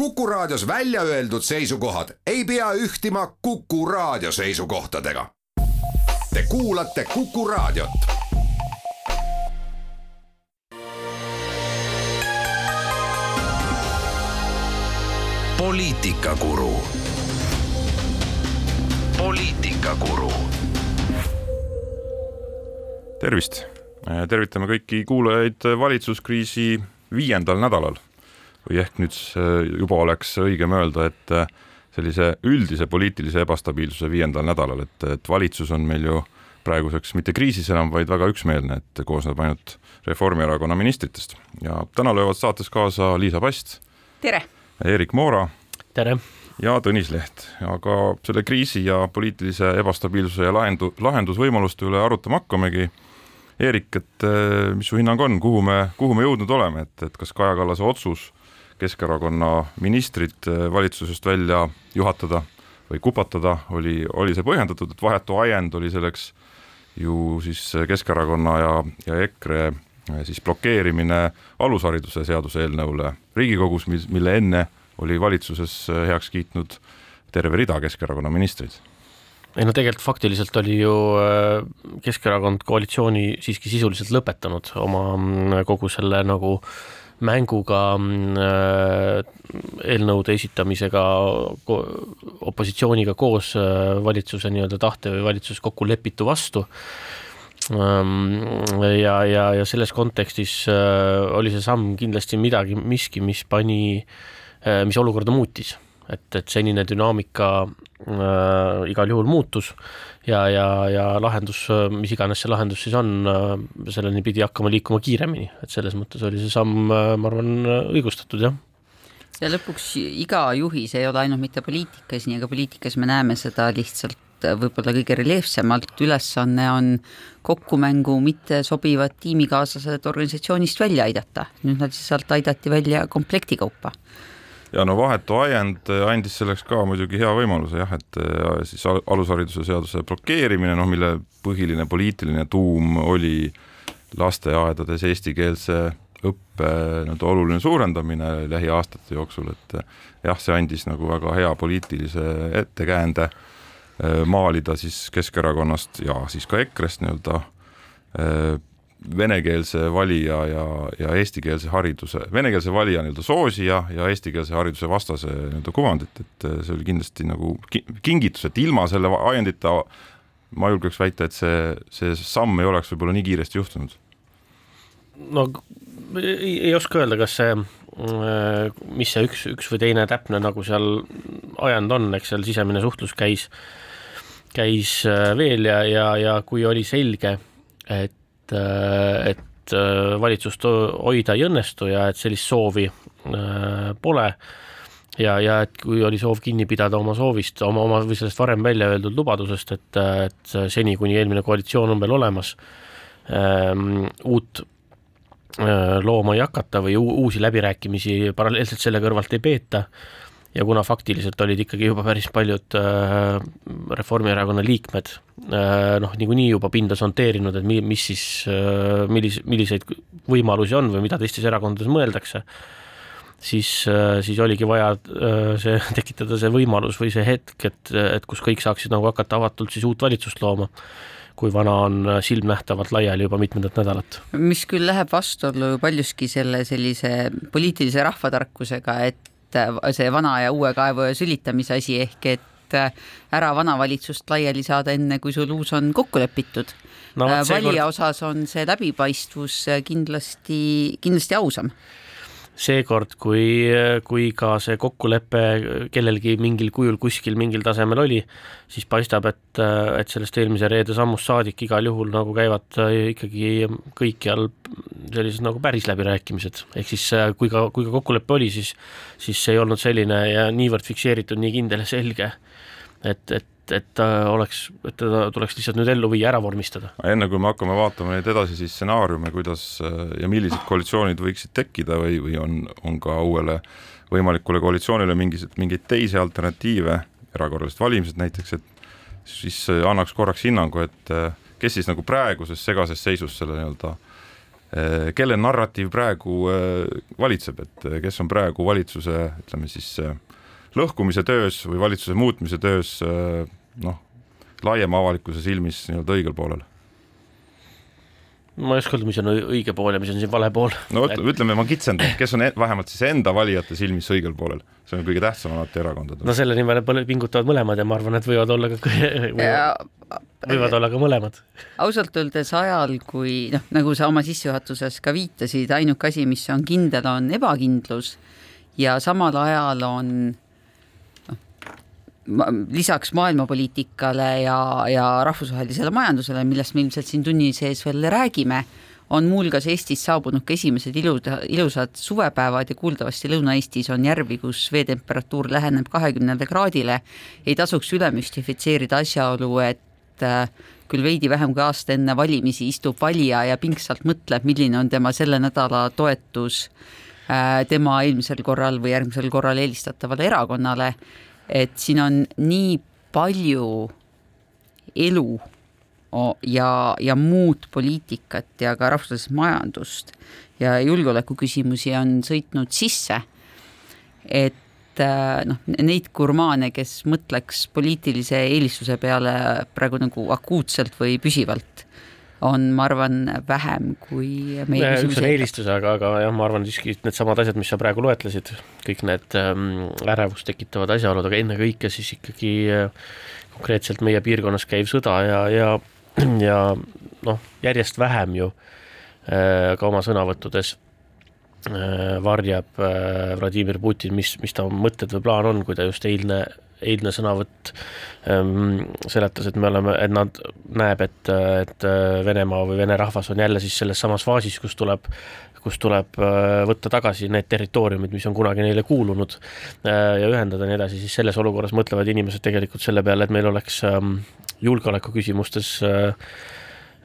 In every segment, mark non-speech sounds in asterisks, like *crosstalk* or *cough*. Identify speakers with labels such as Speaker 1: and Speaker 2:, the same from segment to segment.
Speaker 1: Kuku Raadios välja öeldud seisukohad ei pea ühtima Kuku Raadio seisukohtadega. Te kuulate Kuku Raadiot.
Speaker 2: poliitikakuru. poliitikakuru.
Speaker 3: tervist, tervitame kõiki kuulajaid valitsuskriisi viiendal nädalal või ehk nüüd juba oleks õigem öelda, et sellise üldise poliitilise ebastabiilsuse viiendal nädalal, et, et valitsus on meil ju praeguseks mitte kriisis enam, vaid väga üksmeelne, et koosneb ainult Reformierakonna ministritest ja täna löövad saates kaasa Liisa Past.
Speaker 4: tere!
Speaker 3: Eerik Moora.
Speaker 5: tere!
Speaker 3: ja Tõnis Leht, aga selle kriisi ja poliitilise ebastabiilsuse ja lahendu-, lahendusvõimaluste üle arutama hakkamegi. Eerik, et eh, mis su hinnang on, kuhu me, kuhu me jõudnud oleme, et, et kas Kaja Kallase otsus Keskerakonna ministrid eh, valitsusest välja juhatada või kupatada, oli, oli see põhjendatud, et vahetu ajend oli selleks ju siis Keskerakonna ja, ja EKRE eh, siis blokeerimine alushariduse seaduse eelnõule Riigikogus, mille enne oli valitsuses äh, heaks kiitnud terve rida Keskerakonna ministreid.
Speaker 5: ei no tegelikult faktiliselt oli ju äh, Keskerakond koalitsiooni siiski sisuliselt lõpetanud oma mm, kogu selle nagu mänguga mm, äh, eelnõude esitamisega opositsiooniga koos valitsuse nii-öelda tahte või valitsuses kokku lepitu vastu. Ähm, ja, ja, ja selles kontekstis oli see samm kindlasti midagi, miski, mis pani äh, Äh, mis olukorda muutis, et, et senine dünaamika äh, igal juhul muutus ja, ja, ja lahendus, mis iganes see lahendus siis on äh,, selleni pidi hakkama liikuma kiiremini, et selles mõttes oli see samm äh,, ma arvan, õigustatud, jah.
Speaker 4: Ja lõpuks iga juhis ei ole ainult mitte poliitikas, nii aga poliitikas me näeme seda lihtsalt äh, võib-olla kõige reljeefsemalt, ülesanne on kokkumängu mitte sobivad tiimikaaslased organisatsioonist välja aidata. nüüd nad siis sealt aidati välja komplekti kaupa
Speaker 3: ja no vahetu ajend andis selleks ka muidugi hea võimaluse jah, et siis alushariduse seaduse blokeerimine, noh, mille põhiline poliitiline tuum oli lasteaedades eestikeelse õppe nii-öelda oluline suurendamine lähiaastate jooksul, et jah, see andis nagu väga hea poliitilise ettekäände äh, maalida siis Keskerakonnast ja siis ka EKRE-st nii-öelda äh, venekeelse valija ja, ja eestikeelse hariduse, venekeelse valija nii-öelda soosija ja eestikeelse hariduse vastase nii-öelda kuvandit, et see oli kindlasti nagu kingitus, et ilma selle ajendita ma julgeks väita, et see, see samm ei oleks võib-olla nii kiiresti juhtunud.
Speaker 5: no ei, ei oska öelda, kas see, mis see üks, üks või teine täpne nagu seal ajend on, eks seal sisemine suhtlus käis, käis veel ja, ja, ja kui oli selge, et et, et äh, valitsust hoida ei õnnestu ja et sellist soovi äh, pole. Ja, ja et kui oli soov kinni pidada oma soovist, oma, oma või sellest varem välja öeldud lubadusest, et, et seni, kuni eelmine koalitsioon on veel olemas, ähm, uut äh, looma ei hakata või uusi läbirääkimisi paralleelselt selle kõrvalt ei peeta ja kuna faktiliselt olid ikkagi juba päris paljud äh, Reformierakonna liikmed äh, noh, niikuinii juba pinda sonteerinud, et mi, mis siis äh,, millis-, milliseid võimalusi on või mida teistes erakondades mõeldakse, siis äh,, siis oligi vaja äh, see, *laughs* tekitada see võimalus või see hetk, et, et kus kõik saaksid nagu hakata avatult siis uut valitsust looma kui vana on silmnähtavalt laiali juba mitmendat nädalat.
Speaker 4: mis küll läheb vastuollu paljuski selle sellise poliitilise rahvatarkusega, et et see vana ja uue kaevu sülitamise asi ehk et äh, ära vana valitsust laiali saada, enne kui sul uus on kokku lepitud no,. valija kord... osas on see läbipaistvus kindlasti, kindlasti ausam
Speaker 5: seekord, kui, kui ka see kokkulepe kellelgi mingil kujul kuskil mingil tasemel oli, siis paistab, et, et sellest eelmise reede sammust saadik igal juhul nagu käivad ikkagi kõikjal sellised nagu päris läbirääkimised, ehk siis kui ka, kui ka kokkulepe oli, siis, siis see ei olnud selline ja niivõrd fikseeritud, nii kindel ja selge, et, et et, et oleks, et teda tuleks lihtsalt nüüd ellu viia, ära vormistada.
Speaker 3: enne kui me hakkame vaatama neid edasisi stsenaariume, kuidas ja millised koalitsioonid võiksid tekkida või, või on, on ka uuele võimalikule koalitsioonile mingis, mingeid teisi alternatiive, erakorralised valimised näiteks, et siis annaks korraks hinnangu, et kes siis nagu praeguses segases seisus selle nii-öelda kelle narratiiv praegu valitseb, et kes on praegu valitsuse, ütleme siis lõhkumise töös või valitsuse muutmise töös noh, laiema avalikkuse silmis nii-öelda õigel poolel
Speaker 5: ma ei oska öelda, mis on õige pool ja mis on siin vale pool.
Speaker 3: no et... ütleme, ma kitsendan, kes on e-, vähemalt siis enda valijate silmis õigel poolel, see on kõige tähtsam alati erakondadel.
Speaker 5: no selle nimel pingutavad mõlemad ja ma arvan, et võivad olla ka võivad, võivad olla ka mõlemad.
Speaker 4: ausalt öeldes ajal, kui noh, nagu sa oma sissejuhatuses ka viitasid, ainuke asi, mis on kindel, on ebakindlus ja samal ajal on lisaks maailmapoliitikale ja, ja rahvusvahelisele majandusele, millest me ilmselt siin tunni sees veel räägime, on muuhulgas Eestis saabunud ka esimesed ilud, ilusad suvepäevad ja kuuldavasti Lõuna-Eestis on järvi, kus veetemperatuur läheneb kahekümnele kraadile. ei tasuks üle müstifitseerida asjaolu, et äh, küll veidi vähem kui aasta enne valimisi istub valija ja pingsalt mõtleb, milline on tema selle nädala toetus äh, tema eelmisel korral või järgmisel korral eelistatavale erakonnale et siin on nii palju elu ja, ja muud poliitikat ja ka rahvusvahelist majandust ja julgeolekuküsimusi on sõitnud sisse, et äh, noh, neid gurmaane, kes mõtleks poliitilise eelistuse peale praegu nagu akuutselt või püsivalt on, ma arvan, vähem kui
Speaker 5: meie üks on eelistus, aga, aga jah, ma arvan siiski needsamad asjad, mis sa praegu loetlesid, kõik need ähm, ärevust tekitavad asjaolud, aga ennekõike siis ikkagi äh, konkreetselt meie piirkonnas käiv sõda ja, ja, ja noh, järjest vähem ju äh, ka oma sõnavõttudes äh, varjab Vladimir Putin, mis, mis ta mõtted või plaan on, kui ta just eilne eilne sõnavõtt ähm, seletas, et me oleme, et nad näeb, et, et äh, Venemaa või vene rahvas on jälle siis selles samas faasis, kus tuleb kus tuleb äh, võtta tagasi need territooriumid, mis on kunagi neile kuulunud äh, ja ühendada ja nii edasi, siis selles olukorras mõtlevad inimesed tegelikult selle peale, et meil oleks ähm, julgeoleku küsimustes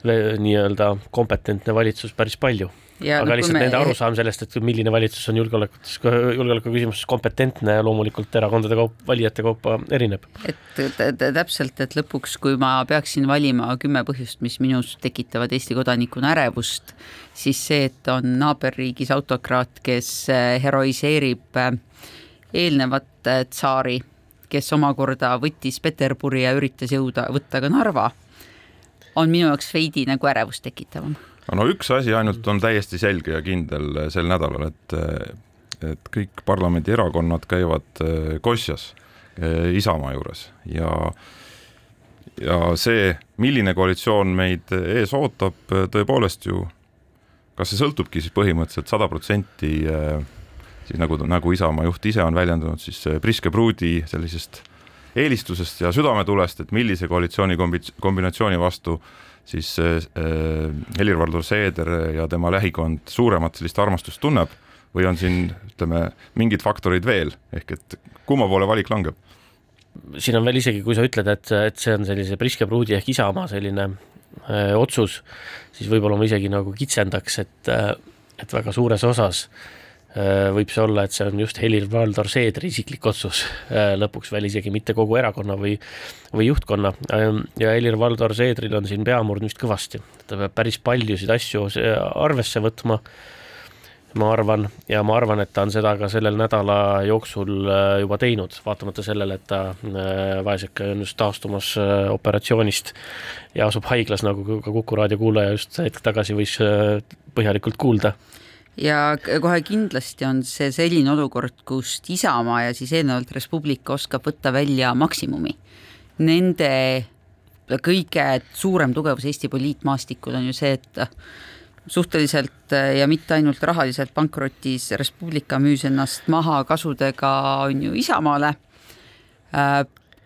Speaker 5: nii-öelda kompetentne valitsus päris palju Ja aga no, lihtsalt me... nende arusaam sellest, et milline valitsus on julgeolekutes, julgeoleku küsimuses kompetentne loomulikult erakondade kaup, valijate kaupa erineb.
Speaker 4: et täpselt, et lõpuks, kui ma peaksin valima kümme põhjust, mis minus tekitavad Eesti kodanikuna ärevust, siis see, et on naaberriigis autokraat, kes eh, heroiseerib eh, eelnevat eh, tsaari, kes omakorda võttis Peterburi ja üritas jõuda, võtta ka Narva, on minu jaoks veidi nagu ärevust tekitavam
Speaker 3: no üks asi ainult on täiesti selge ja kindel sel nädalal, et et kõik parlamendierakonnad käivad eh, Kosjas eh, Isamaa juures. Ja ja see, milline koalitsioon meid ees ootab, tõepoolest ju, kas see sõltubki siis põhimõtteliselt sada protsenti eh, siis nagu, nagu Isamaa juht ise on väljendanud, siis Priske Pruudi sellisest eelistusest ja südametulest, et millise koalitsiooni kombinatsiooni vastu siis äh, Helir-Valdor Seeder ja tema lähikond suuremat sellist armastust tunneb või on siin, ütleme, mingid faktorid veel, ehk et kumma poole valik langeb?
Speaker 5: siin on veel isegi, kui sa ütled, et, et see on sellise Priske Pruudi ehk Isamaa selline öö, äh, otsus, siis võib-olla ma isegi nagu kitsendaks, et, äh, et väga suures osas öö, Äh, võib see olla, et see on just Helir-Valdor Seedri isiklik otsus äh, lõpuks veel isegi mitte kogu erakonna või, või juhtkonna. Ähm, ja Helir-Valdor Seedril on siin peamurdmist kõvasti, ta peab päris paljusid asju arvesse võtma, ma arvan, ja ma arvan, et ta on seda ka sellel nädala jooksul äh, juba teinud, vaatamata sellele, et ta vaeseke on just taastumas operatsioonist ja asub haiglas, nagu ka Kuku raadio kuulaja just hetk tagasi võis põhjalikult kuulda
Speaker 4: ja kohe kindlasti on see selline olukord, kust Isamaa ja siis eelnevalt Res Publica oskab võtta välja maksimumi. Nende kõige suurem tugevus Eesti poliitmaastikul on ju see, et suhteliselt ja mitte ainult rahaliselt pankrotis Res Publica müüs ennast maha kasudega on ju Isamaale.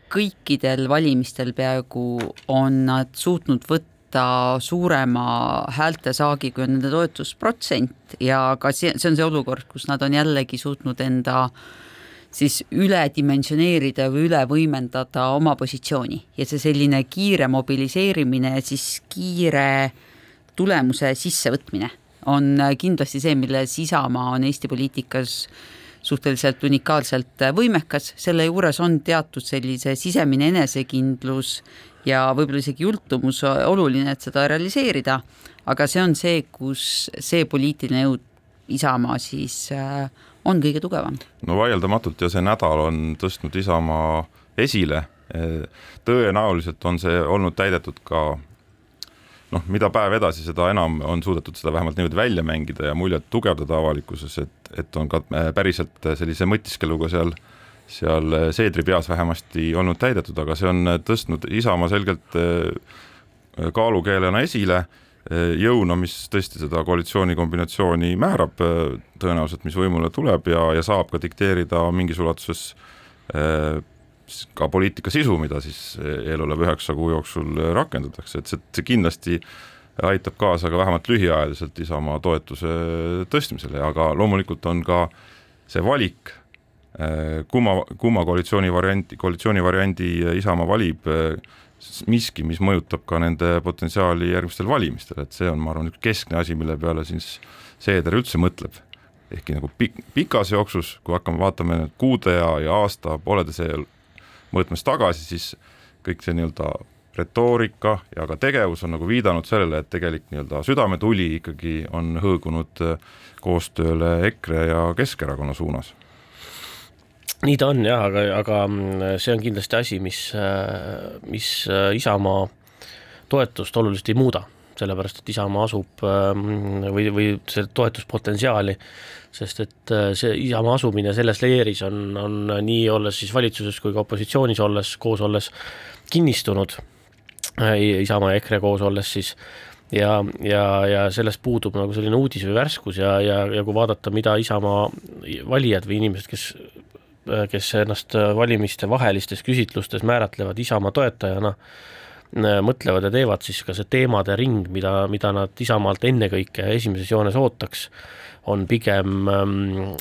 Speaker 4: kõikidel valimistel peaaegu on nad suutnud võtta võtta suurema häältesaagi, kui on nende toetusprotsent ja ka see, see on see olukord, kus nad on jällegi suutnud enda siis üledimensioneerida või üle võimendada oma positsiooni. Ja see selline kiire mobiliseerimine ja siis kiire tulemuse sissevõtmine on kindlasti see, milles Isamaa on Eesti poliitikas suhteliselt unikaalselt võimekas, selle juures on teatud sellise sisemine enesekindlus ja võib-olla isegi jultumus oluline, et seda realiseerida, aga see on see, kus see poliitiline jõud, Isamaa siis äh, on kõige tugevam.
Speaker 3: no vaieldamatult ja see nädal on tõstnud Isamaa esile, tõenäoliselt on see olnud täidetud ka noh, mida päev edasi, seda enam on suudetud seda vähemalt niimoodi välja mängida ja muljet tugevdada avalikkuses, et, et on ka äh, päriselt sellise mõtiskluga seal, seal Seedri peas vähemasti olnud täidetud, aga see on tõstnud Isamaa selgelt äh, kaalukeelena esile jõuna, mis tõesti seda koalitsiooni kombinatsiooni määrab tõenäoliselt, mis võimule tuleb ja, ja saab ka dikteerida mingis ulatuses ka poliitika sisu, mida siis eeloleva üheksa kuu jooksul rakendatakse, et see, see kindlasti aitab kaasa ka vähemalt lühiajaliselt Isamaa toetuse tõstmisele, aga loomulikult on ka see valik, kumma, kumma koalitsiooni varianti, koalitsiooni variandi Isamaa valib, miski, mis mõjutab ka nende potentsiaali järgmistel valimistel, et see on, ma arvan, üks keskne asi, mille peale siis Seeder üldse mõtleb. ehkki nagu pik-, pikas jooksus, kui hakkame vaatama nüüd kuude ja, ja aasta pooleteise mõõtmes tagasi, siis kõik see nii-öelda retoorika ja ka tegevus on nagu viidanud sellele, et tegelik nii-öelda südametuli ikkagi on hõõgunud koostööle EKRE ja Keskerakonna suunas
Speaker 5: nii ta on jah, aga, aga see on kindlasti asi, mis, mis Isamaa toetust oluliselt ei muuda, sellepärast et Isamaa asub või, või see toetuspotentsiaali sest et äh, see Isamaa asumine selles leeris on, on nii olles siis valitsuses kui ka opositsioonis olles, koos olles kinnistunud, äh, Isamaa ja EKRE koos olles siis, ja, ja, ja sellest puudub nagu selline uudis või värskus ja, ja, ja kui vaadata, mida Isamaa valijad või inimesed, kes äh, kes ennast valimiste vahelistes küsitlustes määratlevad Isamaa toetajana, mõtlevad ja teevad, siis ka see teemade ring, mida, mida nad Isamaalt ennekõike esimeses joones ootaks, on pigem ähm,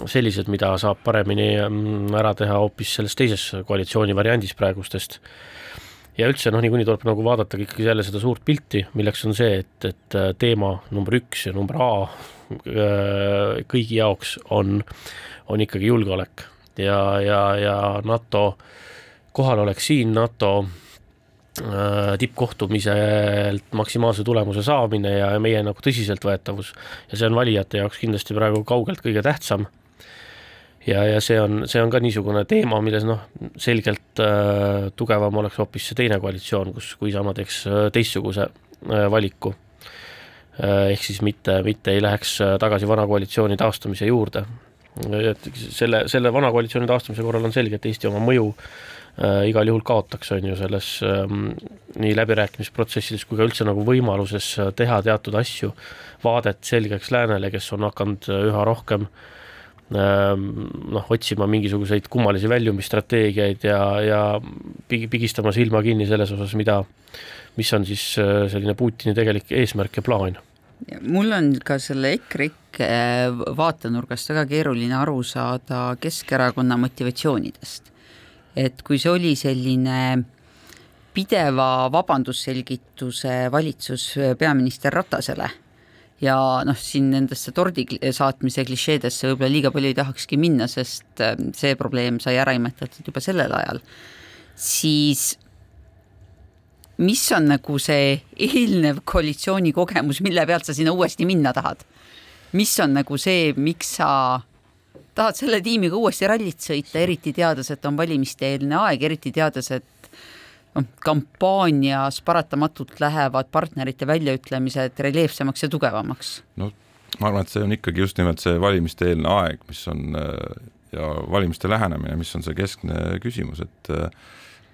Speaker 5: sellised, mida saab paremini ähm, ära teha hoopis selles teises koalitsiooni variandis praegustest. ja üldse noh, niikuinii tuleb nagu vaadata ikkagi jälle seda suurt pilti, milleks on see, et, et äh, teema number üks ja number A äh, kõigi jaoks on, on ikkagi julgeolek ja, ja, ja NATO kohalolek siin, NATO Äh, tippkohtumiselt maksimaalse tulemuse saamine ja meie nagu tõsiseltvõetavus. ja see on valijate jaoks kindlasti praegu kaugelt kõige tähtsam. ja, ja see on, see on ka niisugune teema, milles noh, selgelt äh, tugevam oleks hoopis see teine koalitsioon, kus, kui Isamaa teeks äh, teistsuguse äh, valiku äh,. ehk siis mitte, mitte ei läheks äh, tagasi vana koalitsiooni taastamise juurde. Et selle, selle vana koalitsiooni taastamise korral on selge, et Eesti oma mõju äh, äh, igal juhul kaotaks, on ju, selles ähm, nii läbirääkimisprotsessides kui ka üldse nagu võimaluses äh, teha teatud asju, vaadet selgeks läänele, kes on hakanud äh, üha rohkem ähm, noh, otsima mingisuguseid kummalisi väljumisstrateegiaid ja, ja pigi, pigistama silma kinni selles osas, mida, mis on siis äh, selline Putini tegelik eesmärk ja plaan
Speaker 4: mul on ka selle EKRIK vaatenurgast väga keeruline aru saada Keskerakonna motivatsioonidest. Et kui see oli selline pideva vabandusselgituse valitsus peaminister Ratasele ja noh, siin nendesse tordi saatmise klišeedesse võib-olla liiga palju ei tahakski minna, sest äh, see probleem sai ära imetatud juba sellel ajal, siis mis on nagu see eelnev koalitsiooni kogemus, mille pealt sa sinna uuesti minna tahad? mis on nagu see, miks sa tahad selle tiimiga uuesti rallit sõita, eriti teades, et on valimiste-eelne aeg, eriti teades, et noh, kampaanias paratamatult lähevad partnerite väljaütlemised reljeefsemaks ja tugevamaks?
Speaker 3: no ma arvan, et see on ikkagi just nimelt see valimiste-eelne aeg, mis on ja valimiste lähenemine, mis on see keskne küsimus, et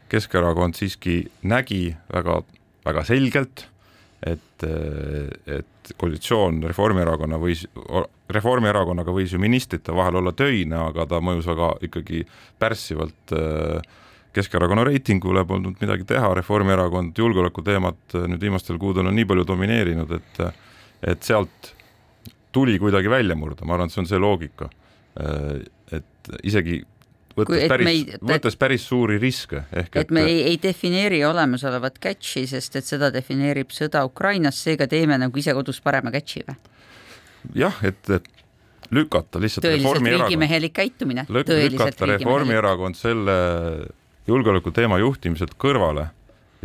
Speaker 3: Keskerakond siiski nägi väga, väga selgelt et, et koalitsioon Reformierakonna võis, Reformierakonnaga võis ju ministrite vahel olla töine, aga ta mõjus väga ikkagi pärssivalt äh, Keskerakonna reitingule polnud midagi teha, Reformierakond julgeolekuteemat nüüd viimastel kuudel on nii palju domineerinud, et et sealt tuli kuidagi välja murda, ma arvan, et see on see loogika. Äh, et isegi võttes päris, võttes päris suuri riske.
Speaker 4: ehk et, et me ei, ei defineeri olemasolevat catch'i, sest et seda defineerib sõda Ukrainas, seega teeme nagu ise kodus parema catch'i või?
Speaker 3: jah, et, et lükata lihtsalt
Speaker 4: tõeliselt riigimehelik käitumine.
Speaker 3: lükata Reformierakond selle julgeolekuteema juhtimiselt kõrvale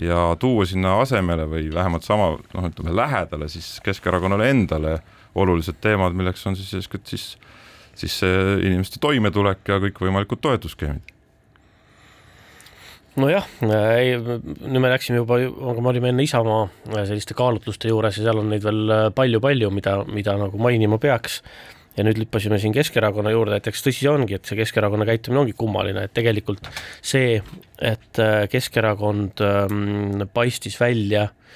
Speaker 3: ja tuua sinna asemele või vähemalt sama noh, ütleme lähedale siis Keskerakonnale endale olulised teemad, milleks on siis eeskätt siis, siis inimeste toimetulek ja kõikvõimalikud toetusskeemid
Speaker 5: nojah, ei, nüüd me läksime juba, aga me olime enne Isamaa selliste kaalutluste juures ja seal on neid veel palju-palju, mida, mida nagu mainima peaks. ja nüüd lüppasime siin Keskerakonna juurde, et eks tõsi ongi, et see Keskerakonna käitumine ongi kummaline, et tegelikult see, et Keskerakond ähm, paistis välja äh,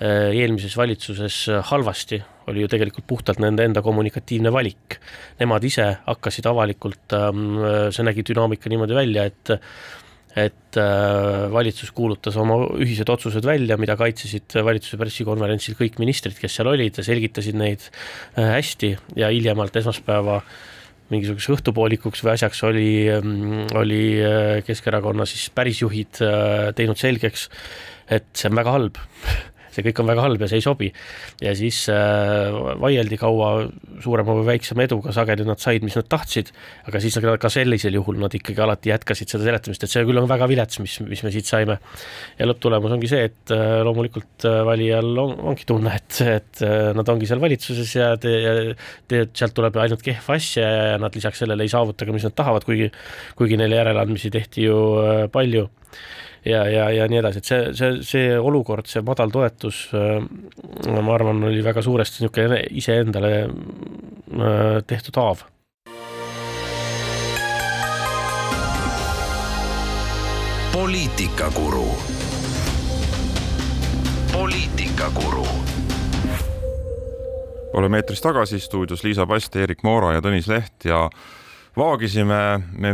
Speaker 5: eelmises valitsuses halvasti, oli ju tegelikult puhtalt nende enda kommunikatiivne valik. Nemad ise hakkasid avalikult, ähm, see nägi dünaamika niimoodi välja, et et äh, valitsus kuulutas oma ühised otsused välja, mida kaitsesid valitsuse pressikonverentsil kõik ministrid, kes seal olid ja selgitasid neid äh, hästi ja hiljemalt esmaspäeva mingisuguseks õhtupoolikuks või asjaks oli, mm, oli äh, Keskerakonna siis pärisjuhid teinud selgeks, et see on väga halb *laughs* see kõik on väga halb ja see ei sobi. ja siis äh, vaieldi kaua suurema või väiksema eduga, sageli nad said, mis nad tahtsid, aga siis ka sellisel juhul nad ikkagi alati jätkasid seda seletamist, et see küll on väga vilets, mis, mis me siit saime. ja lõpptulemus ongi see, et äh, loomulikult äh, valijal on, ongi tunne, et, et äh, nad ongi seal valitsuses ja te, te, sealt tuleb ainult kehva asja ja nad lisaks sellele ei saavuta ka, mis nad tahavad, kuigi kuigi neile järeleandmisi tehti ju äh, palju ja, ja, ja nii edasi, et see, see, see olukord, see madal toetus, äh, ma arvan, oli väga suuresti niisugune iseendale äh, tehtud haav.
Speaker 2: poliitikakuru. poliitikakuru
Speaker 3: oleme eetris tagasi, stuudios Liisa Paste, Erik Moora ja Tõnis Leht ja vaagisime,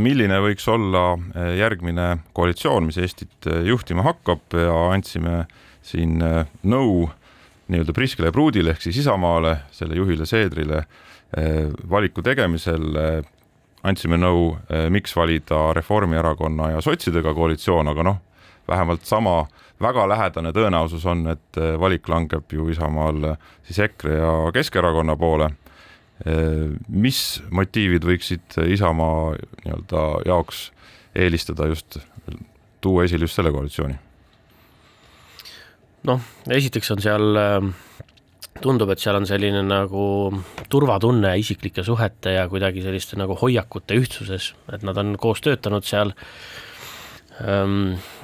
Speaker 3: milline võiks olla eh, järgmine koalitsioon, mis Eestit eh, juhtima hakkab ja andsime siin eh, nõu nii-öelda Priskele Pruudile ehk siis Isamaale, selle juhile Seedrile valiku tegemisel andsime nõu, miks valida Reformierakonna ja sotsidega koalitsioon, aga noh, vähemalt sama väga lähedane tõenäosus on, et valik langeb ju Isamaal siis EKRE ja Keskerakonna poole mis motiivid võiksid Isamaa nii-öelda jaoks eelistada just, tuua esile just selle koalitsiooni?
Speaker 5: noh, esiteks on seal, tundub, et seal on selline nagu turvatunne isiklike suhete ja kuidagi selliste nagu hoiakute ühtsuses, et nad on koos töötanud seal ähm,.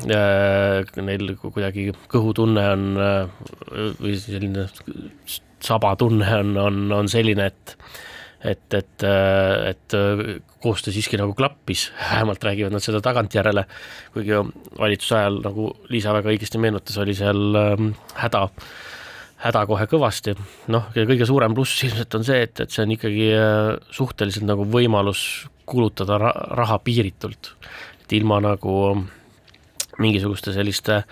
Speaker 5: Neil kuidagi kõhutunne on või selline sabatunne on, on, on selline, et et, et, et koostöö siiski nagu klappis, vähemalt räägivad nad seda tagantjärele, kuigi valitsuse ajal, nagu Liisa väga õigesti meenutas, oli seal ähm, häda, häda kohe kõvasti, noh, kõige suurem pluss ilmselt on see, et, et see on ikkagi äh, suhteliselt nagu võimalus kulutada raha piiritult, et ilma nagu mingisuguste selliste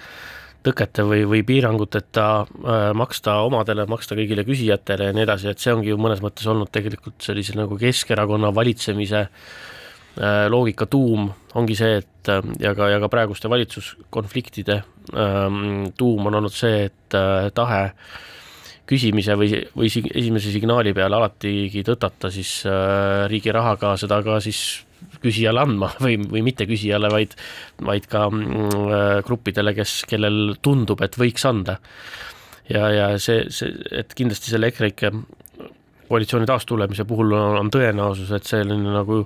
Speaker 5: tõkete või, või piiranguteta äh, maksta omadele, maksta kõigile küsijatele ja nii edasi, et see ongi ju mõnes mõttes olnud tegelikult sellise nagu Keskerakonna valitsemise äh, loogika tuum ongi see, et äh, ja ka, ja ka praeguste valitsuskonfliktide ähm, tuum on olnud see, et äh, tahe küsimise või, või esimese signaali peale alatigi tõtata siis äh, riigi rahaga seda ka siis küsijale andma *laughs* või, või mitte küsijale, vaid, vaid ka mm, äh, gruppidele, kes, kellel tundub, et võiks anda. ja, ja see, see, et kindlasti selle EKREIKE koalitsiooni taastulemise puhul on, tõenäosus, et selline nagu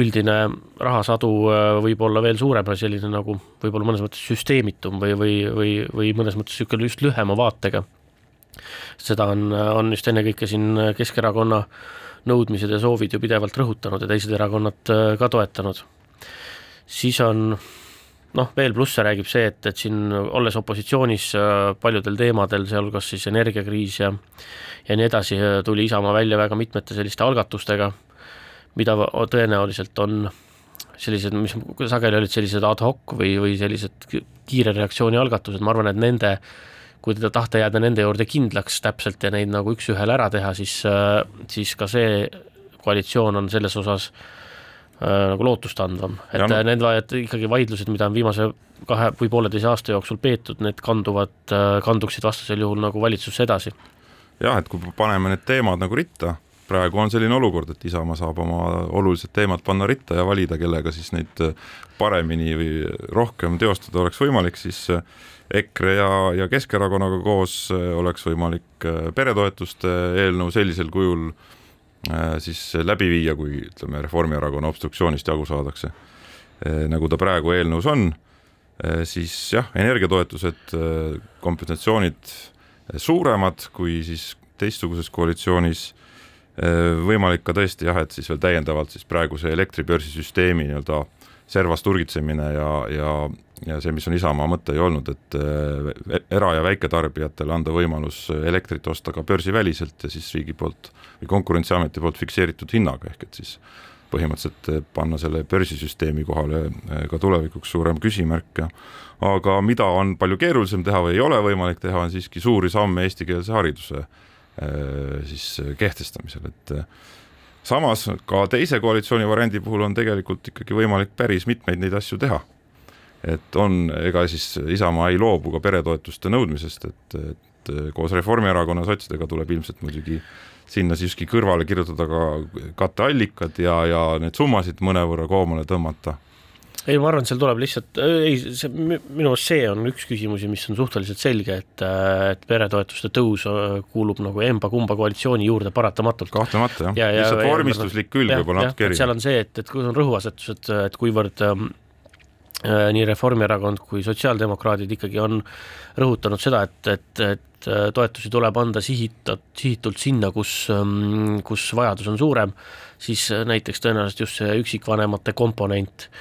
Speaker 5: üldine rahasadu äh, võib olla veel suurem ja selline nagu võib-olla mõnes mõttes süsteemitum või, või, või, või mõnes mõttes niisugune just lühema vaatega. seda on, on just ennekõike siin Keskerakonna nõudmised ja soovid ju pidevalt rõhutanud ja teised erakonnad äh, ka toetanud. siis on noh, veel plusse räägib see, et, et siin olles opositsioonis äh, paljudel teemadel, sealhulgas siis energiakriis ja ja nii edasi, äh, tuli Isamaa välja väga mitmete selliste algatustega, mida tõenäoliselt on sellised, mis sageli olid sellised ad hoc või, või sellised kiire reaktsiooni algatused, ma arvan, et nende äh, kui teda tahta jääda nende juurde kindlaks täpselt ja neid nagu üks-ühele ära teha, siis, äh, siis ka see koalitsioon on selles osas äh, nagu lootustandvam, et ja, no. need, et ikkagi vaidlused, mida on viimase kahe või pooleteise aasta jooksul peetud, need kanduvad, äh, kanduksid vastasel juhul nagu valitsusse edasi.
Speaker 3: jah, et kui paneme need teemad nagu ritta, praegu on selline olukord, et Isamaa saab oma olulised teemad panna ritta ja valida, kellega siis neid paremini või rohkem teostada oleks võimalik, siis EKRE ja, ja Keskerakonnaga koos oleks võimalik peretoetuste eelnõu sellisel kujul siis läbi viia, kui ütleme, Reformierakonna obstruktsioonist jagu saadakse. nagu ta praegu eelnõus on, siis jah, energiatoetused, kompensatsioonid suuremad kui siis teistsuguses koalitsioonis võimalik ka tõesti jah, et siis veel täiendavalt siis praeguse elektribörsisüsteemi nii-öelda servas turgitsemine ja, ja, ja see, mis on Isamaa mõte ju olnud, et era- ja väiketarbijatele anda võimalus elektrit osta ka börsiväliselt ja siis riigi poolt või Konkurentsiameti poolt fikseeritud hinnaga, ehk et siis põhimõtteliselt panna selle börsisüsteemi kohale ka tulevikuks suurem küsimärk ja aga mida on palju keerulisem teha või ei ole võimalik teha, on siiski suuri samme eestikeelse hariduse siis kehtestamisel, et samas ka teise koalitsiooni variandi puhul on tegelikult ikkagi võimalik päris mitmeid neid asju teha. et on, ega siis Isamaa ei loobu ka peretoetuste nõudmisest, et, et koos Reformierakonna sotsidega tuleb ilmselt muidugi sinna siiski kõrvale kirjutada ka katteallikad ja, ja need summasid mõnevõrra koomale tõmmata
Speaker 5: ei, ma arvan, et seal tuleb lihtsalt, ei, see minu meelest see on üks küsimusi, mis on suhteliselt selge, et, et peretoetuste tõus äh, kuulub nagu emba-kumba koalitsiooni juurde paratamatult.
Speaker 3: kahtlemata jah ja, ja, lihtsalt vormistuslik külg võib-olla natuke erinev.
Speaker 5: seal on see, et, et kui on rõhuasetused, et kuivõrd ähm, äh, nii Reformierakond kui sotsiaaldemokraadid ikkagi on rõhutanud seda, et, et, et äh, toetusi tuleb anda sihita, sihitult sinna, kus, ähm, kus vajadus on suurem, siis näiteks tõenäoliselt just see üksikvanemate komponent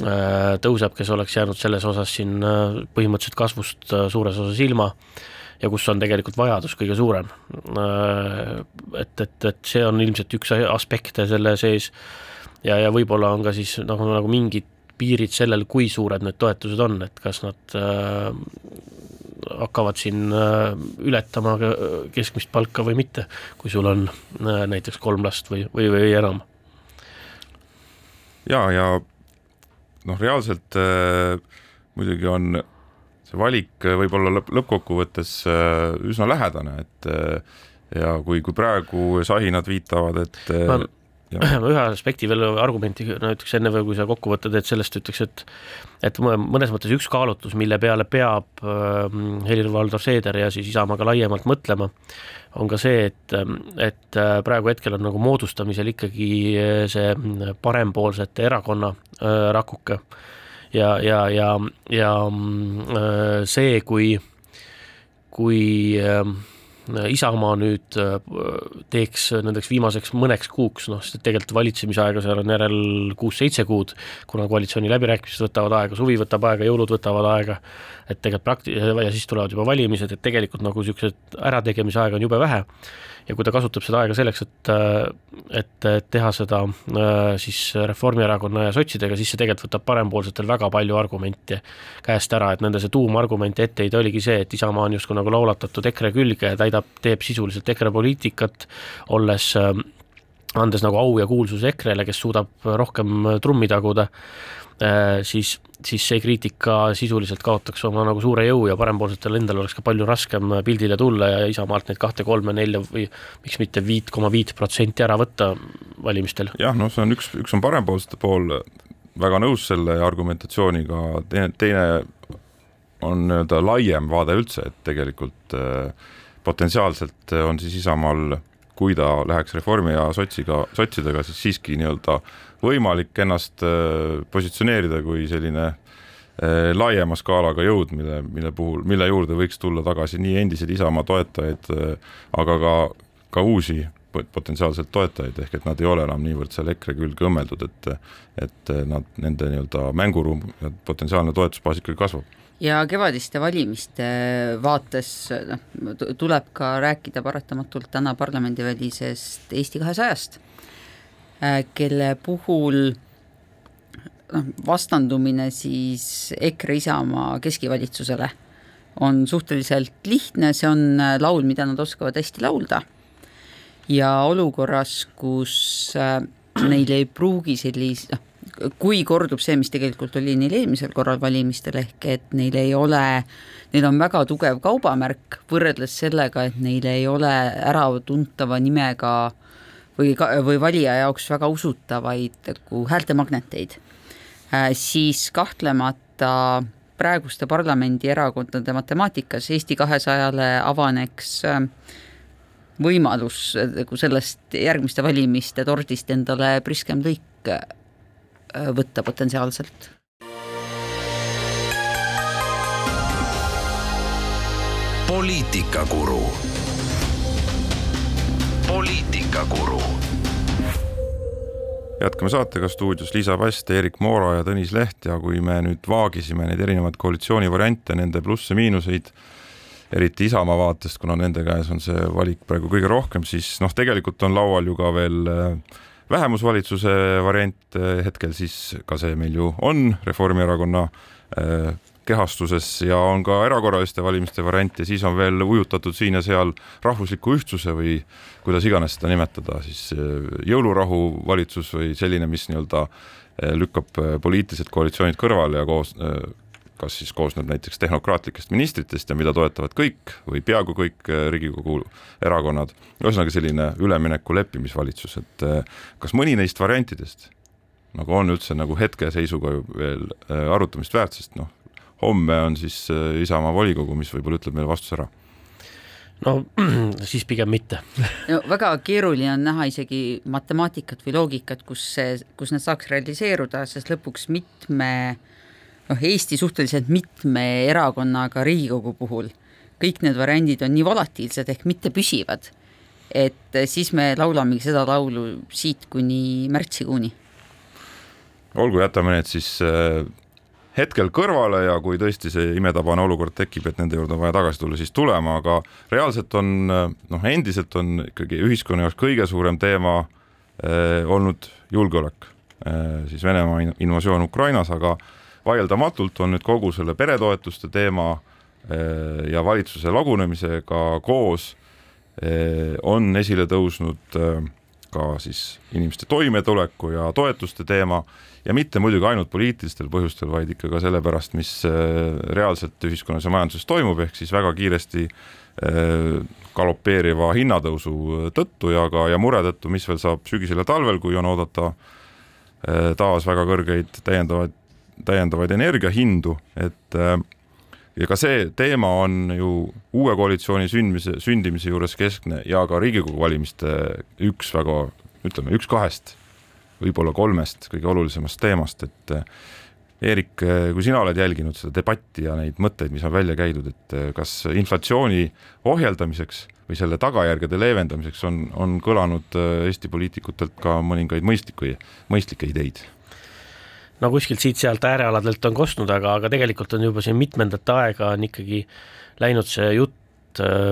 Speaker 5: tõuseb, kes oleks jäänud selles osas siin äh, põhimõtteliselt kasvust äh, suures osas ilma ja kus on tegelikult vajadus kõige suurem. et, et, et see on ilmselt üks aspekte selle sees ja, ja võib-olla on ka siis nagu, nagu mingid piirid sellel, kui suured need toetused on, et kas nad äh, hakkavad siin äh, ületama keskmist palka või mitte, kui sul on äh, näiteks kolm last või, või, või enam.
Speaker 3: ja, ja noh, reaalselt äh, muidugi on see valik äh, võib-olla lõpp, lõppkokkuvõttes äh, üsna lähedane, et ja kui, kui praegu sahinad viitavad, et äh,
Speaker 5: ma, *clears throat* ühe aspekti veel, argumenti, no ütleks enne veel, kui sa kokku võtad, et sellest ütleks, et et mõnes mõttes üks kaalutlus, mille peale peab äh, Helir-Valdor Seeder ja siis Isamaa ka laiemalt mõtlema, on ka see, et, et äh, praegu hetkel on nagu moodustamisel ikkagi äh, see parempoolsete erakonna äh, rakuke. Ja, ja, ja, ja äh, see, kui, kui äh, Isamaa nüüd äh, teeks nendeks viimaseks mõneks kuuks, noh, sest tegelikult valitsemisaega seal on järel kuus-seitse kuud, kuna koalitsiooni läbirääkimised võtavad aega, suvi võtab aega, jõulud võtavad aega, et tegelikult prakti- ja siis tulevad juba valimised, et tegelikult nagu niisugused ärategemise aega on jube vähe ja kui ta kasutab seda aega selleks, et, et teha seda siis Reformierakonna ja sotsidega, siis see tegelikult võtab parempoolsetel väga palju argumente käest ära, et nende see tuumargument etteheide oligi see, et Isamaa on justkui nagu laulatatud EKRE külge ja täidab, teeb sisuliselt EKRE poliitikat, olles andes nagu au ja kuulsuse EKRE-le, kes suudab rohkem trummi taguda. Äh, siis, siis see kriitika sisuliselt kaotaks oma nagu suure jõu ja parempoolsetel endal oleks ka palju raskem pildile tulla ja Isamaalt neid kahte, kolme, nelja või miks mitte viit koma viit protsenti ära võtta valimistel.
Speaker 3: jah, noh, see on üks, üks on parempoolsete pool, väga nõus selle argumentatsiooniga, teine, teine on nii-öelda laiem vaade üldse, et tegelikult äh, potentsiaalselt on siis Isamaal, kui ta läheks Reformi ja sotsiga, sotsidega, siis siiski nii-öelda võimalik ennast äh, positsioneerida kui selline äh, laiema skaalaga jõud, mille, mille puhul, mille juurde võiks tulla tagasi nii endised Isamaa toetajaid, äh, aga ka, ka uusi potentsiaalselt toetajaid, ehk et nad ei ole enam niivõrd seal EKRE külge õmmeldud, et et nad, nende nii-öelda mänguruum potentsiaalne toetusbaas ikkagi kasvab.
Speaker 4: Ja kevadiste valimiste vaates noh, tuleb ka rääkida paratamatult täna parlamendivälisest Eesti kahesajast kelle puhul noh, vastandumine siis EKRE Isamaa keskivalitsusele on suhteliselt lihtne, see on äh, laul, mida nad oskavad hästi laulda. ja olukorras, kus äh, neil ei pruugi sellist, noh, kui kordub see, mis tegelikult oli neil eelmisel korral valimistel, ehk et neil ei ole, neil on väga tugev kaubamärk võrreldes sellega, et neil ei ole äratuntava nimega äh, või, või valija jaoks väga usutavaid nagu häältemagneteid, siis kahtlemata praeguste parlamendierakondade matemaatikas Eesti kahesajale avaneks võimalus nagu sellest järgmiste valimiste tordist endale priskem lõik võtta potentsiaalselt
Speaker 2: poliitikakuru. Poliitikakuru.
Speaker 3: jätkame saatega stuudios Liisa Past, Erik Moora ja Tõnis Leht ja kui me nüüd vaagisime neid erinevaid koalitsioonivariante, nende plusse-miinuseid, eriti Isamaa vaatest, kuna nende käes on see valik praegu kõige rohkem, siis noh, tegelikult on laual ju ka veel äh, vähemusvalitsuse variant, äh, hetkel siis ka see meil ju on, Reformierakonna äh, kehastuses ja on ka erakorraliste valimiste variant ja siis on veel ujutatud siin ja seal rahvusliku ühtsuse või kuidas iganes seda nimetada, siis eh, jõulurahu valitsus või selline, mis nii-öelda eh, lükkab eh, poliitilised koalitsioonid kõrvale ja koos kas siis koosneb näiteks tehnokraatlikest ministritest ja mida toetavad kõik või peaaegu kõik Riigikogu erakonnad, ühesõnaga selline ülemineku leppimisvalitsus, et kas mõni neist variantidest nagu on üldse nagu hetkeseisuga veel arutamist väärt, sest noh, homme on siis äh, Isamaa volikogu, mis võib-olla ütleb meile vastuse ära
Speaker 5: no *clears throat* siis pigem mitte *laughs*
Speaker 4: no väga keeruline on näha isegi matemaatikat või loogikat, kus see, kus need saaks realiseeruda, sest lõpuks mitme noh, Eesti suhteliselt mitme erakonnaga Riigikogu puhul kõik need variandid on nii volatiilsed ehk mittepüsivad, et siis me laulamegi seda laulu siit kuni märtsikuuni.
Speaker 3: olgu, jätame need siis äh, hetkel kõrvale ja kui tõesti see imetabane olukord tekib, et nende juurde on vaja tagasi tulla, siis tulema, aga reaalselt on noh, endiselt on ikkagi ühiskonna jaoks kõige suurem teema eh, olnud julgeolek. Eh,, siis Venemaa invasioon Ukrainas, aga vaieldamatult on nüüd kogu selle peretoetuste teema eh, ja valitsuse lagunemisega koos eh, on esile tõusnud eh, ka siis inimeste toimetuleku ja toetuste teema ja mitte muidugi ainult poliitilistel põhjustel, vaid ikka ka sellepärast, mis äh, reaalselt ühiskonnas ja majanduses toimub, ehk siis väga kiiresti äh, galopeeriva hinnatõusu tõttu ja ka, ja mure tõttu, mis veel saab sügisel ja talvel, kui on oodata äh, taas väga kõrgeid täiendavaid, täiendavaid energiahindu, et ja ka see teema on ju uue koalitsiooni sündmise, sündimise juures keskne ja ka Riigikogu valimiste üks väga, ütleme, üks kahest võib-olla kolmest kõige olulisemast teemast, et eh, Eerik, eh, kui sina oled jälginud seda debatti ja neid mõtteid, mis on välja käidud, et eh, kas inflatsiooni ohjeldamiseks või selle tagajärgede leevendamiseks on, on kõlanud Eesti poliitikutelt ka mõningaid mõistlikke, mõistlikke ideid?
Speaker 5: No kuskilt siit-sealt äärealadelt on kostnud, aga, aga tegelikult on juba siin mitmendat aega on ikkagi läinud see jutt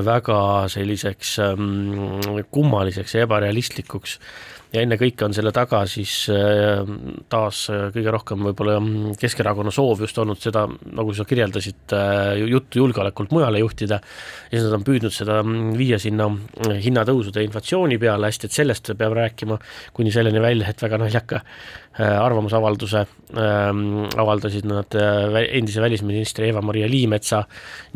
Speaker 5: väga selliseks um, kummaliseks ja ebarealistlikuks. Ja ennekõike on selle taga siis äh, taas äh, kõige rohkem võib-olla mm, Keskerakonna soov just olnud seda, nagu sa kirjeldasid, äh, juttu julgeolekult mujale juhtida, ja siis nad on püüdnud seda mm, viia sinna hinnatõusude inflatsiooni peale. Hästi, et sellest peab rääkima, kuni selleni välja, et väga naljaka arvamusavalduse ähm, avaldasid nad endise välisministri Eva-Maria Liimetsa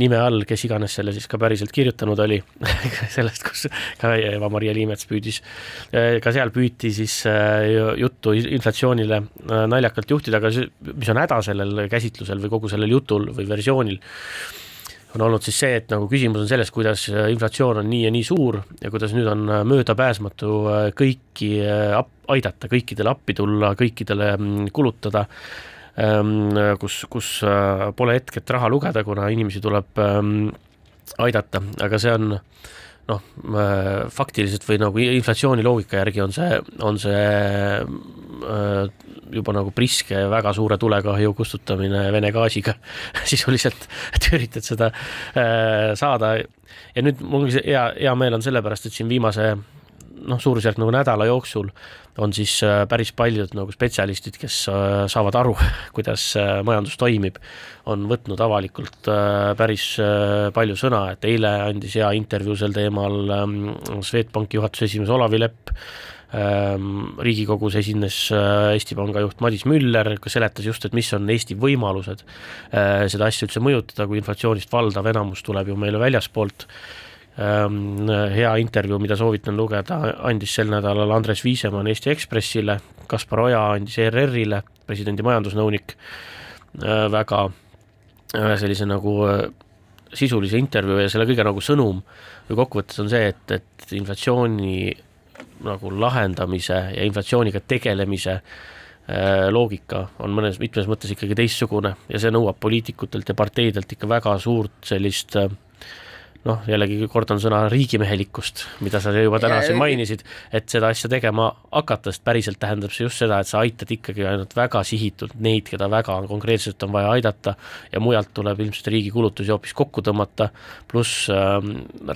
Speaker 5: nime all, kes iganes selle siis ka päriselt kirjutanud oli. *laughs* Sellest, kus ka Eva-Maria Liimets püüdis ka seal püüti siis äh, juttu inflatsioonile äh, naljakalt juhtida, aga mis on häda sellel käsitlusel või kogu sellel jutul või versioonil, on olnud siis see, et nagu küsimus on selles, kuidas äh, inflatsioon on nii ja nii suur ja kuidas nüüd on möödapääsmatu kõiki aidata, kõikidele appi tulla, kõikidele mm, kulutada, ähm, kus, kus pole hetk, et raha lugeda, kuna inimesi tuleb ähm, aidata, aga see on noh, äh, faktiliselt või nagu inflatsiooni loogika järgi on see, on see äh, juba nagu priske väga suure tulekahju kustutamine Vene gaasiga. *laughs* Sisuliselt, *laughs* et üritad seda äh, saada. Ja nüüd mul hea, hea meel on sellepärast, et siin viimase noh, suurusjärk nagu nädala jooksul on siis äh, päris paljud nagu spetsialistid, kes äh, saavad aru, *laughs* kuidas äh, majandus toimib, on võtnud avalikult päris palju sõna, et eile andis hea intervjuu sel teemal ähm, Swedbanki juhatuse esimees Olavi Lepp, ähm, Riigikogus esines Eesti Panga juht Madis Müller, kes seletas just, et mis on Eesti võimalused seda asja üldse mõjutada, kui inflatsioonist valdav enamus tuleb ju meile väljaspoolt hea intervjuu, mida soovitan lugeda, andis sel nädalal Andres Viisemann Eesti Ekspressile, Kaspar Oja andis ERR-ile, presidendi majandusnõunik, väga sellise nagu sisulise intervjuu ja selle kõige nagu sõnum või kokkuvõttes on see, et, et inflatsiooni nagu lahendamise ja inflatsiooniga tegelemise äh, loogika on mõnes, mitmes mõttes ikkagi teistsugune ja see nõuab poliitikutelt ja parteidelt ikka väga suurt sellist äh, noh, jällegi kordan sõna riigimehelikkust, mida sa juba täna siin mainisid, et seda asja tegema hakata, sest päriselt tähendab see just seda, et sa aitad ikkagi ainult väga sihitult neid, keda väga konkreetselt on vaja aidata ja mujalt tuleb ilmselt riigi kulutusi hoopis kokku tõmmata, pluss äh,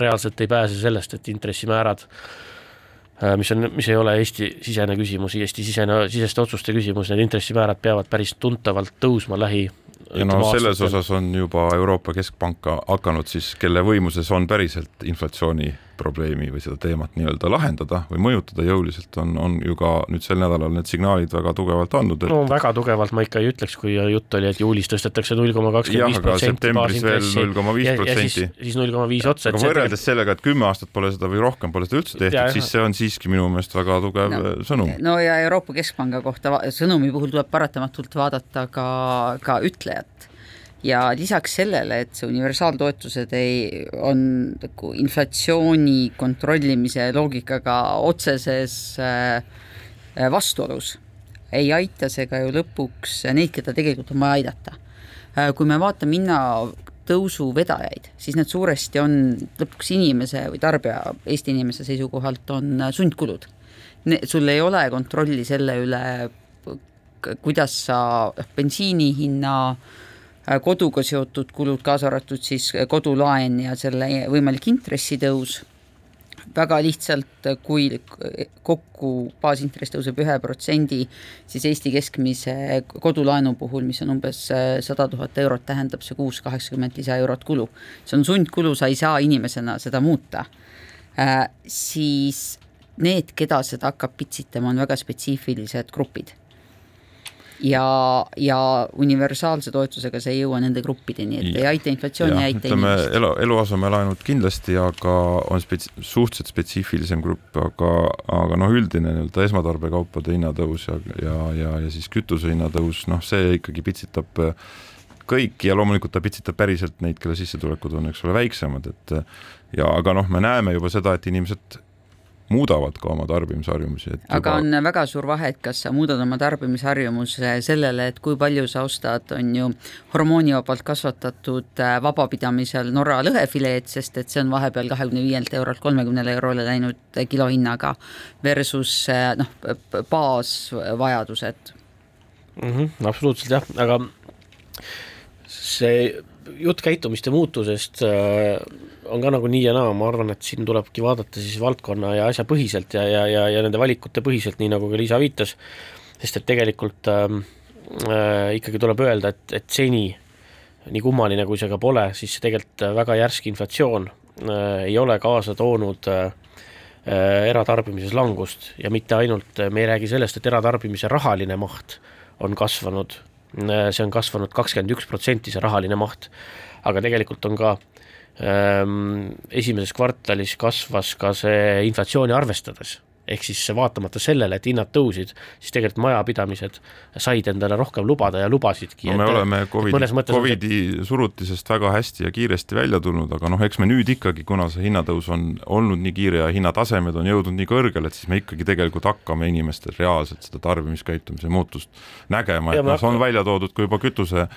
Speaker 5: reaalselt ei pääse sellest, et intressimäärad äh, mis on, mis ei ole Eesti-sisene küsimus, Eesti-sisene, siseste otsuste küsimus, need intressimäärad peavad päris tuntavalt tõusma lähi
Speaker 3: ja no selles osas on juba Euroopa Keskpank hakanud siis, kelle võimuses on päriselt inflatsiooni probleemi või seda teemat nii-öelda lahendada või mõjutada jõuliselt, on, on ju ka nüüd sel nädalal need signaalid väga tugevalt andnud et....
Speaker 5: no väga tugevalt ma ikka ei ütleks, kui jutt oli, et juulis tõstetakse null koma kakskümmend viis protsenti
Speaker 3: baasintressi. null koma viis protsenti.
Speaker 5: siis null koma viis otsa.
Speaker 3: aga võrreldes sellega, et kümme aastat pole seda või rohkem pole seda üldse tehtud, siis see on siiski minu meelest väga tugev no, sõnum.
Speaker 4: no ja Euroopa Keskpanga kohta sõnumi puhul tuleb paratamatult vaadata ka, ka ütlejat ja lisaks sellele, et see universaaltoetused ei, on nagu inflatsiooni kontrollimise loogikaga otseses äh, vastuolus, ei aita see ka ju lõpuks neid, keda tegelikult on vaja aidata. Äh, kui me vaatame hinnatõusu vedajaid, siis need suuresti on lõpuks inimese või tarbija, Eesti inimese seisukohalt on sundkulud. sul ei ole kontrolli selle üle, kuidas sa bensiini hinna äh, Äh, koduga seotud kulud, kaasa arvatud siis äh, kodulaen ja selle võimalik intressitõus, väga lihtsalt, äh, kui kokku baasintress tõuseb ühe protsendi, siis Eesti keskmise kodulaenu puhul, mis on umbes sada tuhat eurot, tähendab see kuus kaheksakümmend lisaeurot kulu. see on sundkulu, sa ei saa inimesena seda muuta äh,. siis need, keda seda hakkab pitsitama, on väga spetsiifilised grupid ja, ja universaalse toetusega see ei jõua nende gruppideni, et ei aita inflatsiooni, ei aita
Speaker 3: ütleme, elu, eluasemelaenud kindlasti, aga on spets-, suhteliselt spetsiifilisem grupp, aga, aga noh, üldine nii-öelda esmatarbekaupade hinnatõus ja, ja, ja, ja siis kütuse hinnatõus, noh, see ikkagi pitsitab kõiki ja loomulikult ta pitsitab päriselt neid, kelle sissetulekud on, eks ole, väiksemad, et ja aga noh, me näeme juba seda, et inimesed muudavad ka oma tarbimisharjumusi.
Speaker 4: aga juba... on väga suur vahe, et kas sa muudad oma tarbimisharjumuse sellele, et kui palju sa ostad, on ju hormoonivabalt kasvatatud äh, vabapidamisel Norra lõhefileed, sest et see on vahepeal kahekümne viielt eurolt kolmekümnele eurole läinud kilohinnaga versus äh, noh, baasvajadused
Speaker 5: mm. -hmm, absoluutselt jah, aga see jutt käitumiste muutusest äh, on ka nagu nii ja naa, ma arvan, et siin tulebki vaadata siis valdkonna ja asja põhiselt ja, ja, ja, ja nende valikute põhiselt, nii nagu ka Liisa viitas, sest et tegelikult ähm, äh, ikkagi tuleb öelda, et, et seni, nii kummaline kui see ka pole, siis tegelikult väga järsk inflatsioon äh, ei ole kaasa toonud äh, äh eratarbimises langust. Ja mitte ainult, me ei räägi sellest, et eratarbimise rahaline maht on kasvanud, äh, see on kasvanud kakskümmend üks protsenti, see rahaline maht, aga tegelikult on ka Ehm, esimeses kvartalis kasvas ka see inflatsiooni arvestades, ehk siis vaatamata sellele, et hinnad tõusid, siis tegelikult majapidamised said endale rohkem lubada ja lubasidki.
Speaker 3: no me et, oleme Covidi, Covidi see... surutisest väga hästi ja kiiresti välja tulnud, aga noh, eks me nüüd ikkagi, kuna see hinnatõus on olnud nii kiire ja hinnatasemed on jõudnud nii kõrgele, et siis me ikkagi tegelikult hakkame inimestel reaalselt seda tarbimiskäitumise muutust nägema, et noh, on välja toodud ka juba kütuse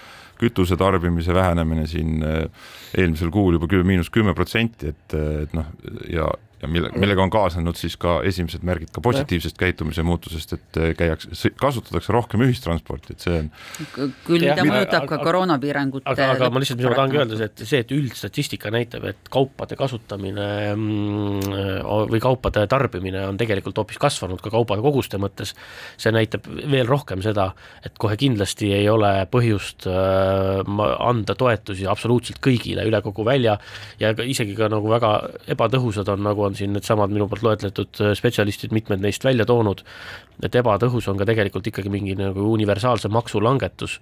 Speaker 3: kütuse tarbimise vähenemine siin eh, eelmisel kuul juba kümme, miinus kümme protsenti, et, eh, et noh, ja ja mille, millega on kaasnenud siis ka esimesed märgid ka positiivsest käitumise muutusest, et äh, käiakse, kasutatakse rohkem ühistransporti, et see on.
Speaker 4: küll ta mõjutab ka koroonapiirangute.
Speaker 5: aga, aga ma lihtsalt, mis ma tahangi öelda, see, et see, et üldstatistika näitab, et kaupade kasutamine mm, või kaupade tarbimine on tegelikult hoopis kasvanud ka kaupade koguste mõttes. see näitab veel rohkem seda, et kohe kindlasti ei ole põhjust äh, anda toetusi absoluutselt kõigile üle kogu välja ja isegi ka nagu väga ebatõhusad on nagu on siin needsamad minu poolt loetletud spetsialistid, mitmed neist välja toonud, et ebatõhus on ka tegelikult ikkagi mingi nagu universaalse maksulangetus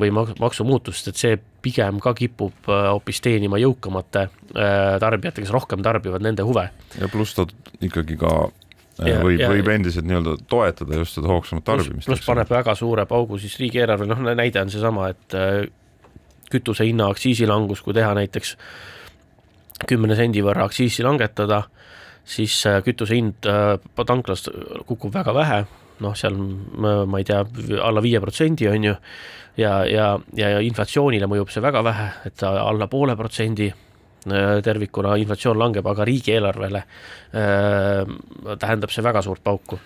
Speaker 5: või maksumuutus, et see pigem ka kipub hoopis teenima jõukamate tarbijate, kes rohkem tarbivad, nende huve.
Speaker 3: ja pluss ta ikkagi ka ja, võib, võib endiselt nii-öelda toetada just seda hoogsamat tarbimist.
Speaker 5: pluss paneb väga suure paugu siis riigieelarve, noh näide on seesama, et äh, kütuse hinna aktsiisilangus, kui teha näiteks kümne sendi võrra aktsiisi langetada, siis äh, kütuse hind äh, tanklas kukub väga vähe, noh, seal ma ei tea, alla viie protsendi on ju, ja, ja, ja inflatsioonile mõjub see väga vähe, et alla poole protsendi Äh, tervikuna inflatsioon langeb, aga riigieelarvele äh, tähendab see väga suurt pauku.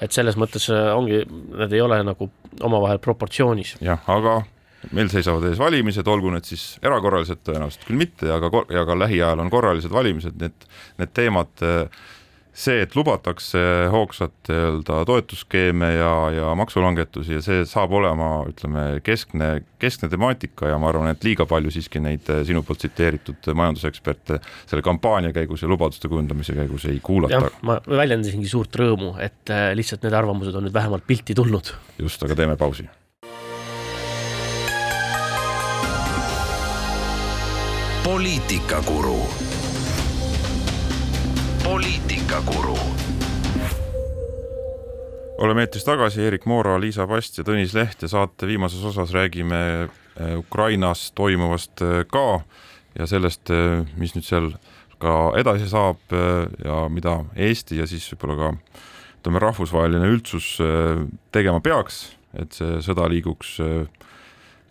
Speaker 5: et selles mõttes ongi, need ei ole nagu omavahel proportsioonis.
Speaker 3: jah, aga meil seisavad ees valimised, olgu need siis erakorralised, tõenäoliselt küll mitte, aga, aga lähiajal on korralised valimised, need, need teemad see, et lubatakse hoogsat nii-öelda toetusskeeme ja, ja maksulangetusi ja see saab olema, ütleme, keskne, keskne temaatika ja ma arvan, et liiga palju siiski neid eh, sinu poolt tsiteeritud majanduseksperte selle kampaania käigus ja lubaduste kujundamise käigus ei kuulata.
Speaker 5: ma väljendasingi suurt rõõmu, et eh, lihtsalt need arvamused on nüüd vähemalt pilti tulnud.
Speaker 3: just, aga teeme pausi.
Speaker 2: Poliitikakuru poliitikakuru.
Speaker 3: oleme eetris tagasi, Erik Moora, Liisa Past ja Tõnis Leht ja saate viimases osas räägime eh, Ukrainas toimuvast eh, ka ja sellest, eh, mis nüüd seal ka edasi saab ja mida Eesti ja siis võib-olla ka ütleme, rahvusvaheline üldsus tegema peaks, et see sõda liiguks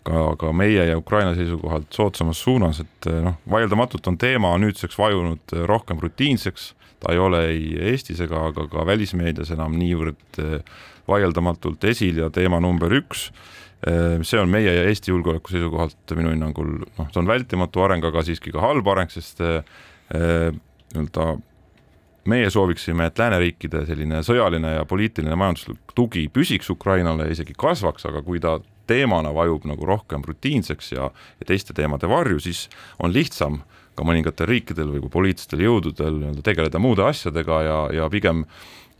Speaker 3: ka, ka meie ja Ukraina seisukohalt soodsamas suunas, et noh, vaieldamatult on teema nüüdseks vajunud rohkem rutiinseks ta ei ole ei Eestis ega ka, ka välismeedias enam niivõrd eh, vaieldamatult esil ja teema number üks. Eh, see on meie ja Eesti julgeoleku seisukohalt minu hinnangul noh, see on vältimatu areng, aga siiski ka halb areng, sest eh, nii-öelda meie sooviksime, et lääneriikide selline sõjaline ja poliitiline majanduslik tugi püsiks Ukrainale isegi kasvaks, aga kui ta teemana vajub nagu rohkem rutiinseks ja, ja teiste teemade varju, siis on lihtsam ka mõningatel riikidel või poliitilistel jõududel nii-öelda tegeleda muude asjadega ja, ja pigem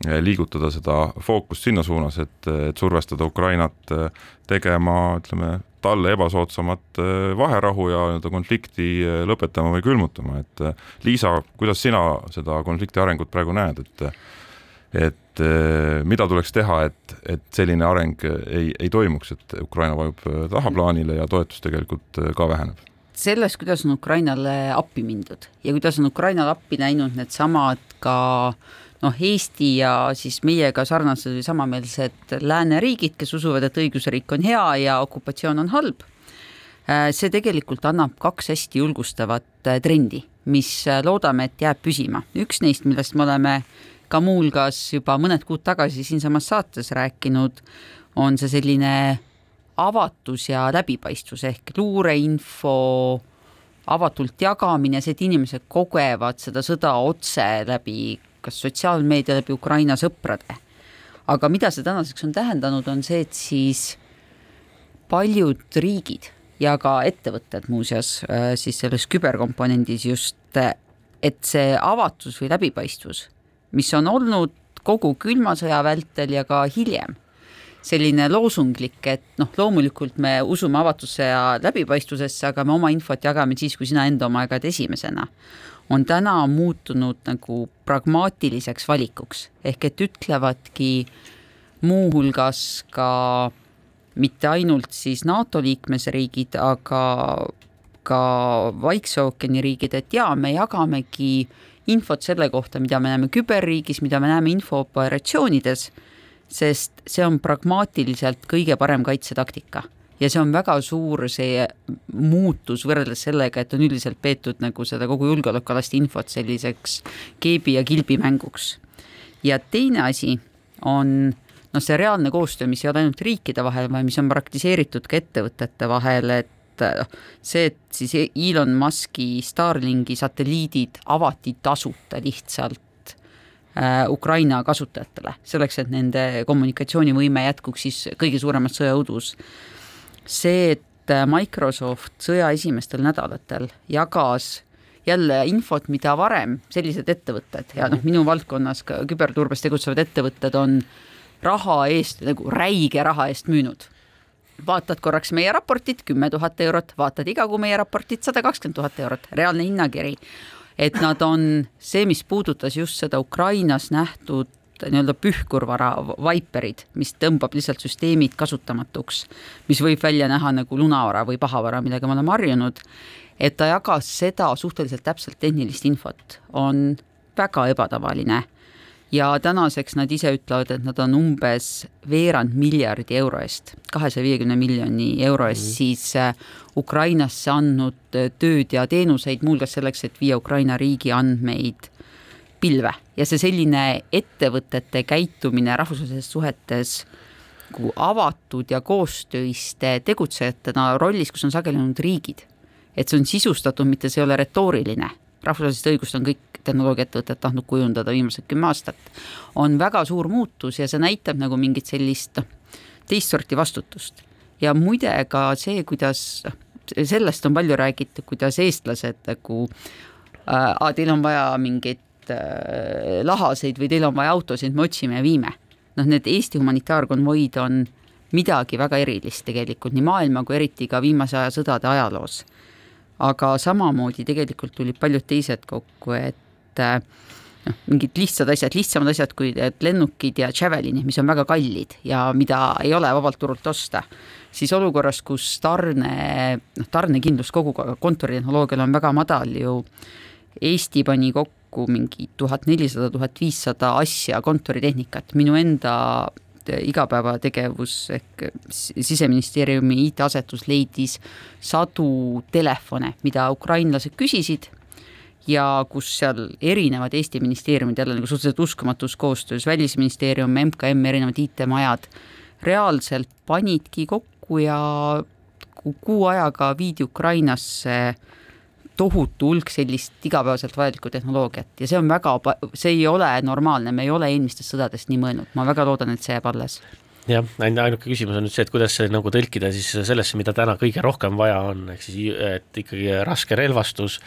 Speaker 3: eh, liigutada seda fookust sinna suunas, et, et survestada Ukrainat eh, tegema, ütleme, talle ebasoodsamat eh, vaherahu ja nii-öelda konflikti lõpetama või külmutama, et Liisa, kuidas sina seda konflikti arengut praegu näed, et et mida tuleks teha, et, et selline areng ei, ei toimuks, et Ukraina vajub tahaplaanile ja toetus tegelikult ka väheneb?
Speaker 4: sellest, kuidas on Ukrainale appi mindud ja kuidas on Ukrainale appi näinud needsamad ka noh, Eesti ja siis meiega sarnased või samameelsed lääneriigid, kes usuvad, et õigusriik on hea ja okupatsioon on halb. Äh, see tegelikult annab kaks hästi julgustavat äh, trendi, mis äh, loodame, et jääb püsima. üks neist, millest me oleme ka muuhulgas juba mõned kuud tagasi siinsamas saates rääkinud, on see selline avatus ja läbipaistvus ehk luureinfo avatult jagamine, see, et inimesed kogevad seda sõda otse läbi kas sotsiaalmeedia, läbi Ukraina sõprade. aga mida see tänaseks on tähendanud, on see, et siis paljud riigid ja ka ettevõtted muuseas äh, siis selles küberkomponendis just, et see avatus või läbipaistvus, mis on olnud kogu külma sõja vältel ja ka hiljem selline loosunglik, et noh, loomulikult me usume avatusse ja läbipaistvusesse, aga me oma infot jagame siis, kui sina enda oma jagad esimesena, on täna muutunud nagu pragmaatiliseks valikuks, ehk et ütlevadki muuhulgas ka mitte ainult siis NATO liikmesriigid, aga ka Vaikse ookeani riigid, et jaa, me jagamegi infot selle kohta, mida me näeme küberriigis, mida me näeme infooperatsioonides sest see on pragmaatiliselt kõige parem kaitsetaktika ja see on väga suur see muutus võrreldes sellega, et on üldiselt peetud nagu seda kogu julgeolekualast infot selliseks keebi ja kilbi mänguks. ja teine asi on noh, see reaalne koostöö, mis ei ole ainult riikide vahel, vaid mis on praktiseeritud ka ettevõtete vahel, et noh, see, et siis Elon Muski Starlinki satelliidid avati tasuta lihtsalt Äh, Ukraina kasutajatele, selleks et nende kommunikatsioonivõime jätkuks siis kõige suuremas sõjaõudus. see, et Microsoft sõja esimestel nädalatel jagas jälle infot, mida varem sellised ettevõtted ja noh, minu valdkonnas ka küberturbes tegutsevad ettevõtted on raha eest nagu räige raha eest müünud vaatad korraks meie raportit, kümme tuhat eurot, vaatad iga kuu meie raportit, sada kakskümmend tuhat eurot, reaalne hinnakiri. et nad on see, mis puudutas just seda Ukrainas nähtud nii-öelda pühkurvara vaiperid, mis tõmbab lihtsalt süsteemid kasutamatuks, mis võib välja näha nagu lunavara või pahavara, millega me oleme harjunud, et ta jagas seda suhteliselt täpselt tehnilist infot, on väga ebatavaline ja tänaseks nad ise ütlevad, et nad on umbes veerand miljardi euro eest, kahesaja viiekümne miljoni euro eest mm. siis äh, Ukrainasse andnud äh, tööd ja teenuseid, muuhulgas selleks, et viia Ukraina riigi andmeid pilve ja see selline ettevõtete käitumine rahvusvahelises suhetes nagu avatud ja koostöiste tegutsejatena rollis, kus on sageli olnud riigid. et see on sisustatud, mitte see ei ole retooriline. rahvusvahelist õigust on kõik tehnoloogiaettevõtted tahtnud kujundada viimased kümme aastat, on väga suur muutus ja see näitab nagu mingit sellist teist sorti vastutust. ja muide ka see, kuidas, sellest on palju räägitud, kuidas eestlased nagu äh,, teil on vaja mingeid äh, lahaseid või teil on vaja autosid, me otsime ja viime. noh, need Eesti humanitaarkonvoid on midagi väga erilist tegelikult nii maailma kui eriti ka viimase aja sõdade ajaloos. aga samamoodi tegelikult tulid paljud teised kokku, et et noh, mingid lihtsad asjad, lihtsamad asjad kui lennukid ja Javelinid, mis on väga kallid ja mida ei ole vabalt turult osta, siis olukorras, kus tarne, noh, tarnekindlus kogu kontoritehnoloogial on väga madal ju, Eesti pani kokku mingi tuhat nelisada, tuhat viissada asja, kontoritehnikat, minu enda igapäevategevus ehk siseministeeriumi IT-asetus leidis sadu telefone, mida ukrainlased küsisid ja kus seal erinevad Eesti ministeeriumid jälle nagu suhteliselt uskumatus koostöös, Välisministeerium, MKM, erinevad IT-majad, reaalselt panidki kokku ja kuu ajaga viidi Ukrainasse tohutu hulk sellist igapäevaselt vajalikku tehnoloogiat ja see on väga, see ei ole normaalne, me ei ole eelmistest sõdadest nii mõelnud, ma väga loodan, et see jääb alles
Speaker 5: jah, ainuke küsimus on nüüd see, et kuidas see nagu tõlkida siis sellesse, mida täna kõige rohkem vaja on, ehk siis et ikkagi raske relvastus,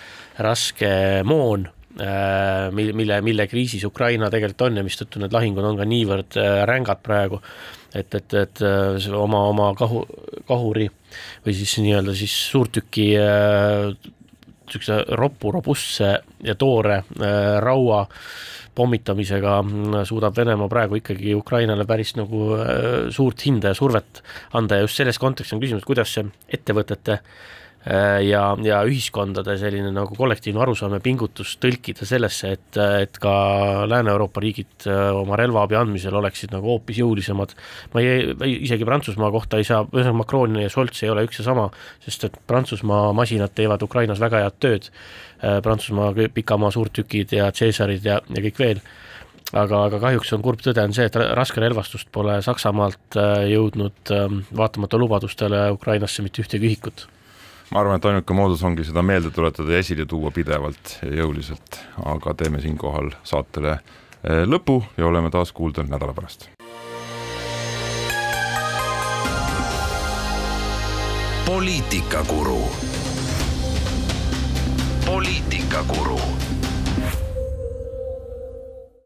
Speaker 5: raske moon, äh, mille, mille kriisis Ukraina tegelikult on ja mistõttu need lahingud on ka niivõrd äh, rängad praegu, et, et, et äh, oma, oma kahu, kahuri või siis nii-öelda siis suurtüki niisuguse ropu, robustse ja toore raua äh, pommitamisega mm, suudab Venemaa praegu ikkagi Ukrainale päris nagu äh, suurt hinda ja survet anda. Ja just selles kontekstis on küsimus, kuidas see ettevõtete äh, ja, ja ühiskondade selline nagu kollektiivne arusaam ja pingutus tõlkida sellesse, et, et ka Lääne-Euroopa riigid äh, oma relvaabi andmisel oleksid nagu hoopis jõulisemad. ma ei, isegi Prantsusmaa kohta ei saa, ühesõnaga Macron ja Scholz ei ole üks ja sama, sest et Prantsusmaa masinad teevad Ukrainas väga head tööd Äh, Prantsusmaa pikamaa suurtükid ja Caesarid ja, ja kõik veel. aga, aga kahjuks on kurb tõde, on see, et raskerelvastust pole Saksamaalt äh, jõudnud ähm, vaatamata lubadustele Ukrainasse mitte ühtegi ühikut
Speaker 3: ma arvan, et ainuke moodus ongi seda meelde tuletada ja esile tuua pidevalt ja jõuliselt, aga teeme siinkohal saatele äh, lõpu ja oleme taas kuulda nädala pärast.
Speaker 2: poliitikakuru poliitikakuru